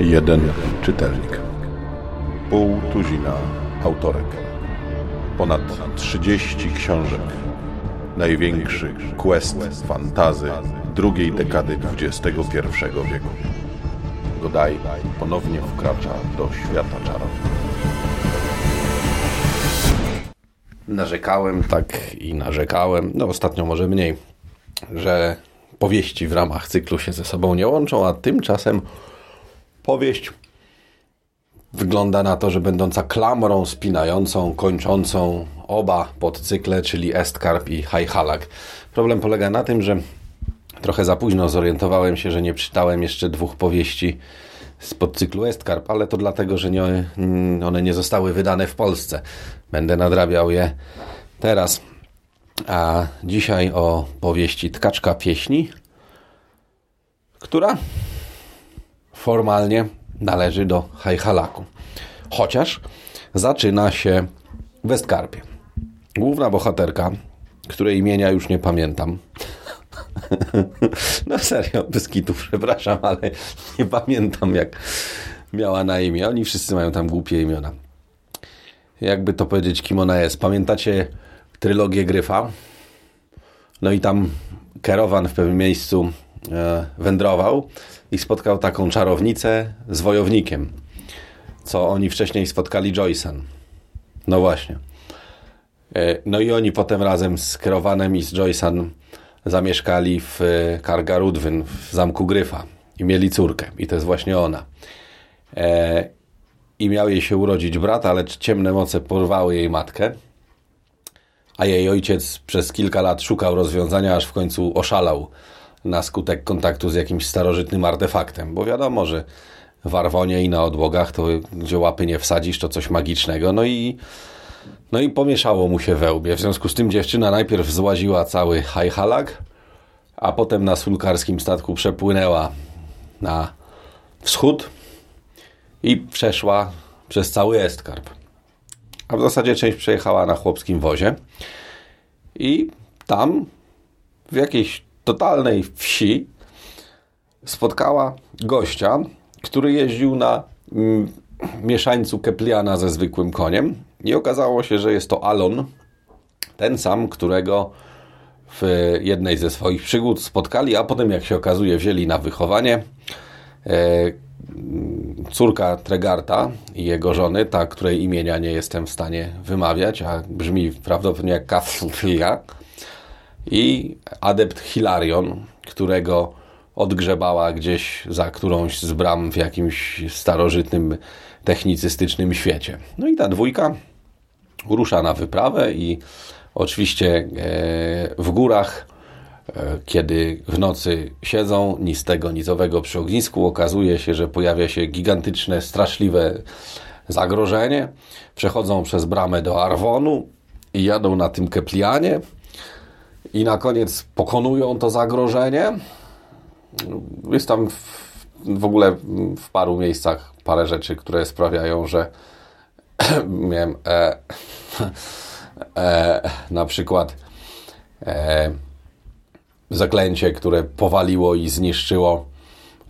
Jeden czytelnik. Pół tuzina autorek. Ponad 30 książek. Największy quest fantazy drugiej dekady XXI wieku. Godaj ponownie wkracza do świata czarów. Narzekałem tak i narzekałem, no ostatnio może mniej, że powieści w ramach cyklu się ze sobą nie łączą, a tymczasem powieść wygląda na to, że będąca klamrą spinającą, kończącą oba podcykle, czyli Estkarp i Hajhalak. Problem polega na tym, że trochę za późno zorientowałem się, że nie czytałem jeszcze dwóch powieści z podcyklu Estkarp, ale to dlatego, że nie, one nie zostały wydane w Polsce. Będę nadrabiał je teraz. A dzisiaj o powieści Tkaczka Pieśni, która formalnie należy do Hajhalaku. Chociaż zaczyna się w Westkarpie. Główna bohaterka, której imienia już nie pamiętam. no serio, bez kitu, przepraszam, ale nie pamiętam jak miała na imię. Oni wszyscy mają tam głupie imiona. Jakby to powiedzieć, kim ona jest. Pamiętacie trylogię Gryfa? No i tam Kerowan w pewnym miejscu e, wędrował i spotkał taką czarownicę z wojownikiem, co oni wcześniej spotkali Joyce'em. No właśnie. E, no i oni potem razem z Kerowanem i z Joyce'em zamieszkali w e, Kargarudwyn, w zamku Gryfa i mieli córkę i to jest właśnie ona. E, I miał jej się urodzić brat, ale ciemne moce porwały jej matkę, a jej ojciec przez kilka lat szukał rozwiązania, aż w końcu oszalał na skutek kontaktu z jakimś starożytnym artefaktem, bo wiadomo, że w Arwonie i na odłogach to gdzie łapy nie wsadzisz, to coś magicznego. No i, no i pomieszało mu się we łbie. W związku z tym dziewczyna najpierw złaziła cały Hajhalak, a potem na sulkarskim statku przepłynęła na wschód i przeszła przez cały Estkarp. A w zasadzie część przejechała na chłopskim wozie. I tam w jakiejś totalnej wsi spotkała gościa, który jeździł na mm, mieszańcu Kepliana ze zwykłym koniem. I okazało się, że jest to Alon, ten sam, którego w jednej ze swoich przygód spotkali, a potem jak się okazuje wzięli na wychowanie. E, córka Tregarta i jego żony, ta, której imienia nie jestem w stanie wymawiać, a brzmi prawdopodobnie jak Kaflia, i adept Hilarion, którego odgrzebała gdzieś za którąś z bram w jakimś starożytnym technicystycznym świecie. No i ta dwójka rusza na wyprawę i oczywiście e, w górach, kiedy w nocy siedzą ni z tego, ni z owego przy ognisku, okazuje się, że pojawia się gigantyczne, straszliwe zagrożenie. Przechodzą przez bramę do Arwonu i jadą na tym Keplianie i na koniec pokonują to zagrożenie. Jest tam w, w ogóle w paru miejscach parę rzeczy, które sprawiają, że miałem e, e, na przykład e, zaklęcie, które powaliło i zniszczyło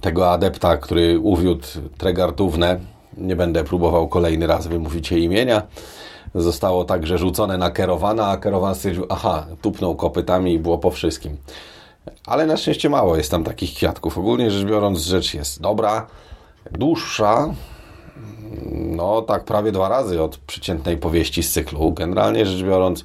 tego adepta, który uwiódł Tregartównę. Nie będę próbował kolejny raz wymówić jej imienia zostało także rzucone na Kerowana, a Kerowan stwierdził, aha, tupnął kopytami i było po wszystkim. Ale na szczęście mało jest tam takich kwiatków. Ogólnie rzecz biorąc, rzecz jest dobra, dłuższa, no tak prawie dwa razy od przeciętnej powieści z cyklu. Generalnie rzecz biorąc,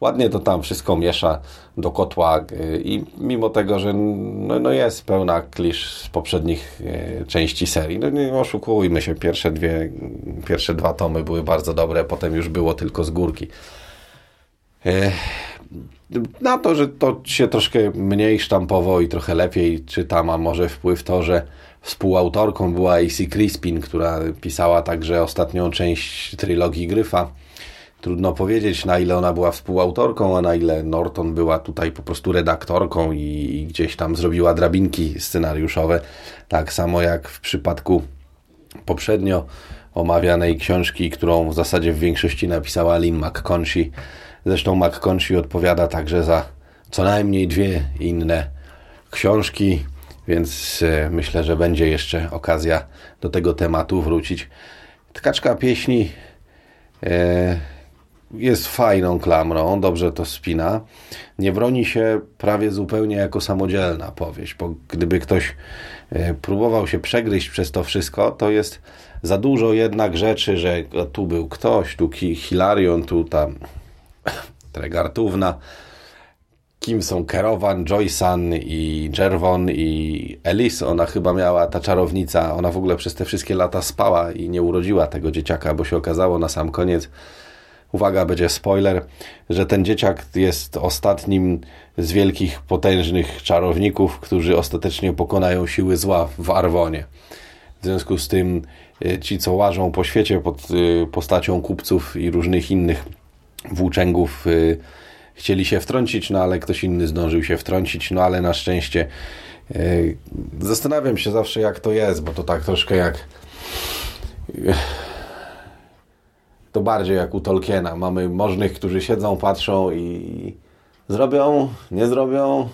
ładnie to tam wszystko miesza do kotła y, i mimo tego, że no, no jest pełna klisz z poprzednich y, części serii, no nie oszukujmy się, pierwsze dwie, pierwsze dwa tomy były bardzo dobre, potem już było tylko z górki. Y, na to, że to się troszkę mniej sztampowo i trochę lepiej czyta, ma może wpływ to, że współautorką była AC Crispin, która pisała także ostatnią część trylogii Gryfa Trudno powiedzieć, na ile ona była współautorką, a na ile Norton była tutaj po prostu redaktorką i, i gdzieś tam zrobiła drabinki scenariuszowe. Tak samo jak w przypadku poprzednio omawianej książki, którą w zasadzie w większości napisała Lynn McConchy. Zresztą McConchy odpowiada także za co najmniej dwie inne książki, więc e, myślę, że będzie jeszcze okazja do tego tematu wrócić. Tkaczka pieśni e, jest fajną klamrą, dobrze to spina. Nie broni się prawie zupełnie jako samodzielna powieść, bo gdyby ktoś e, próbował się przegryźć przez to wszystko, to jest za dużo jednak rzeczy, że tu był ktoś, tu Hilarion, tu tam Tregartówna, kim są Kerowan, Joysan i Jervon i Elis. Ona chyba miała, ta czarownica, ona w ogóle przez te wszystkie lata spała i nie urodziła tego dzieciaka, bo się okazało na sam koniec, uwaga, będzie spoiler, że ten dzieciak jest ostatnim z wielkich, potężnych czarowników, którzy ostatecznie pokonają siły zła w Arwonie. W związku z tym y, ci, co łażą po świecie pod y, postacią kupców i różnych innych włóczęgów, y, chcieli się wtrącić, no ale ktoś inny zdążył się wtrącić, no ale na szczęście zastanawiam się zawsze jak to jest, bo to tak troszkę jak to bardziej jak u Tolkiena. Mamy możnych, którzy siedzą, patrzą i zrobią, nie zrobią.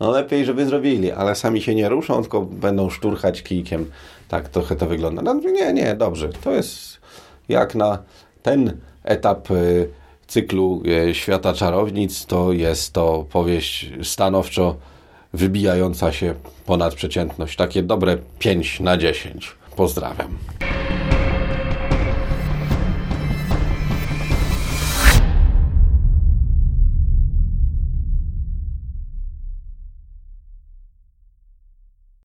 No lepiej, żeby zrobili, ale sami się nie ruszą, tylko będą szturchać kijkiem. Tak trochę to wygląda. No, nie, nie, dobrze. To jest jak na ten etap y, cyklu y, Świata Czarownic, to jest to powieść stanowczo wybijająca się ponad przeciętność. Takie dobre 5 na 10. Pozdrawiam.